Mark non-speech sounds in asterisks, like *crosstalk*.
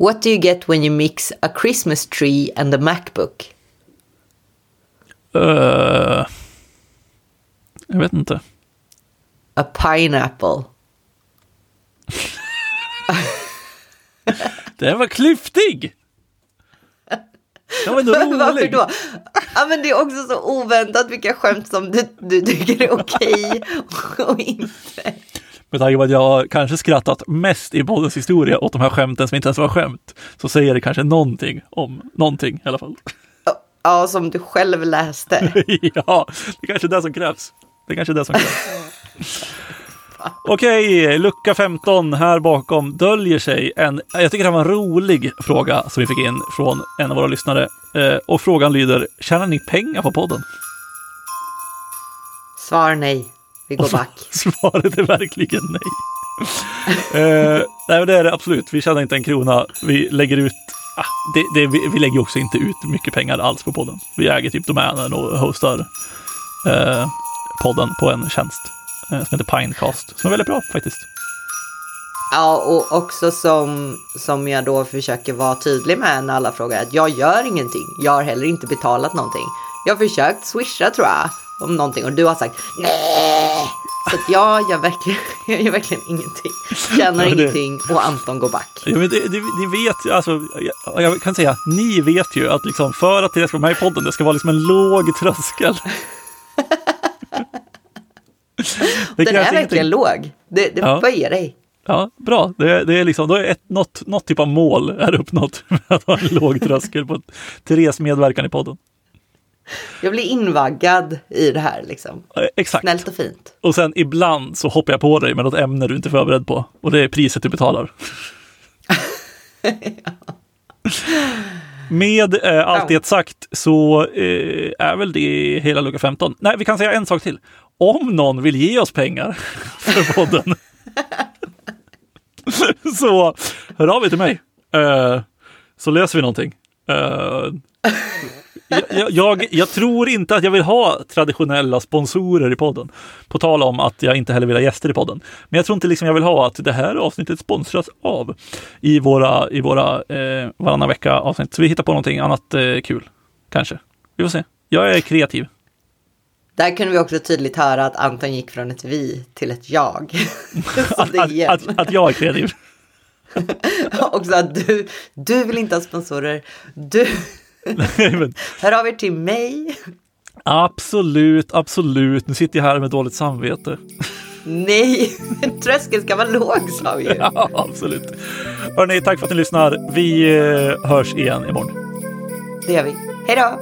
What do you get when you mix a Christmas tree and a Macbook? Uh, jag vet inte. A pineapple. *laughs* Den var klyftig! Den var ändå *laughs* Varför rolig. då? Ja, men det är också så oväntat vilka skämt som du, du tycker är okej *laughs* och inte. Med tanke på att jag kanske skrattat mest i poddens historia åt de här skämten som inte ens var skämt, så säger det kanske någonting om någonting i alla fall. Ja, som du själv läste. *laughs* ja, det kanske är det som krävs. Det kanske är det som krävs. Okej, lucka 15 här bakom döljer sig en, jag tycker det var en rolig fråga som vi fick in från en av våra lyssnare. Eh, och frågan lyder, tjänar ni pengar på podden? Svar nej. Vi går back. *laughs* Svaret är verkligen nej. eh, nej, men det är det absolut. Vi tjänar inte en krona. Vi lägger ut ah, det, det, vi, vi lägger också inte ut mycket pengar alls på podden. Vi äger typ domänen och hostar eh, podden på en tjänst eh, som heter Pinecast. Som är väldigt bra faktiskt. Ja, och också som, som jag då försöker vara tydlig med när alla frågar att jag gör ingenting. Jag har heller inte betalat någonting. Jag har försökt swisha tror jag om någonting och du har sagt nej. Så jag gör verkligen, *laughs* jag gör verkligen ingenting. Tjänar Ja, det- ingenting och Anton går back. Ja, men det, det, ni vet ju, alltså, jag, jag kan säga, ni vet ju att liksom för att det ska vara med i podden, det ska vara liksom en låg tröskel. *laughs* Det Den är verkligen ingenting. låg. Det, det Ja. Vad är dig? Ja, bra. Det, det är liksom, då är ett, något, något typ av mål är uppnått *laughs* med att ha en låg tröskel på Therese medverkan i podden. Jag blir invaggad i det här liksom. Eh, Exakt. Snällt och fint. Och sen ibland så hoppar jag på dig med något ämne du inte är förberedd på. Och det är priset du betalar. *laughs* Med eh, allt det sagt så eh, är väl det hela lucka 15. Nej, vi kan säga en sak till. Om någon vill ge oss pengar *laughs* för podden *laughs* så hör av er till mig. Eh, så löser vi någonting. Jag, jag- jag, tror inte att jag vill ha traditionella sponsorer i podden. På tal om att jag inte heller vill ha gäster i podden. Men jag tror inte liksom jag vill ha att det här avsnittet sponsras av i våra, i våra eh, varannan vecka avsnitt. Så vi hittar på någonting annat eh, kul. Kanske. Vi får se. Jag är kreativ. Där kunde vi också tydligt höra att Anton gick från ett vi till ett jag. *laughs* Att, igen. att, att jag är kreativ. *laughs* också att du, du vill inte ha sponsorer. Du, Hör av er till mig. Absolut, absolut. Nu sitter jag här med dåligt samvete. Nej, men tröskeln ska vara låg sa vi ju. *laughs* Ja, absolut. Hörni, tack för att ni lyssnar. Vi eh, hörs igen imorgon. Det gör vi. Hej då!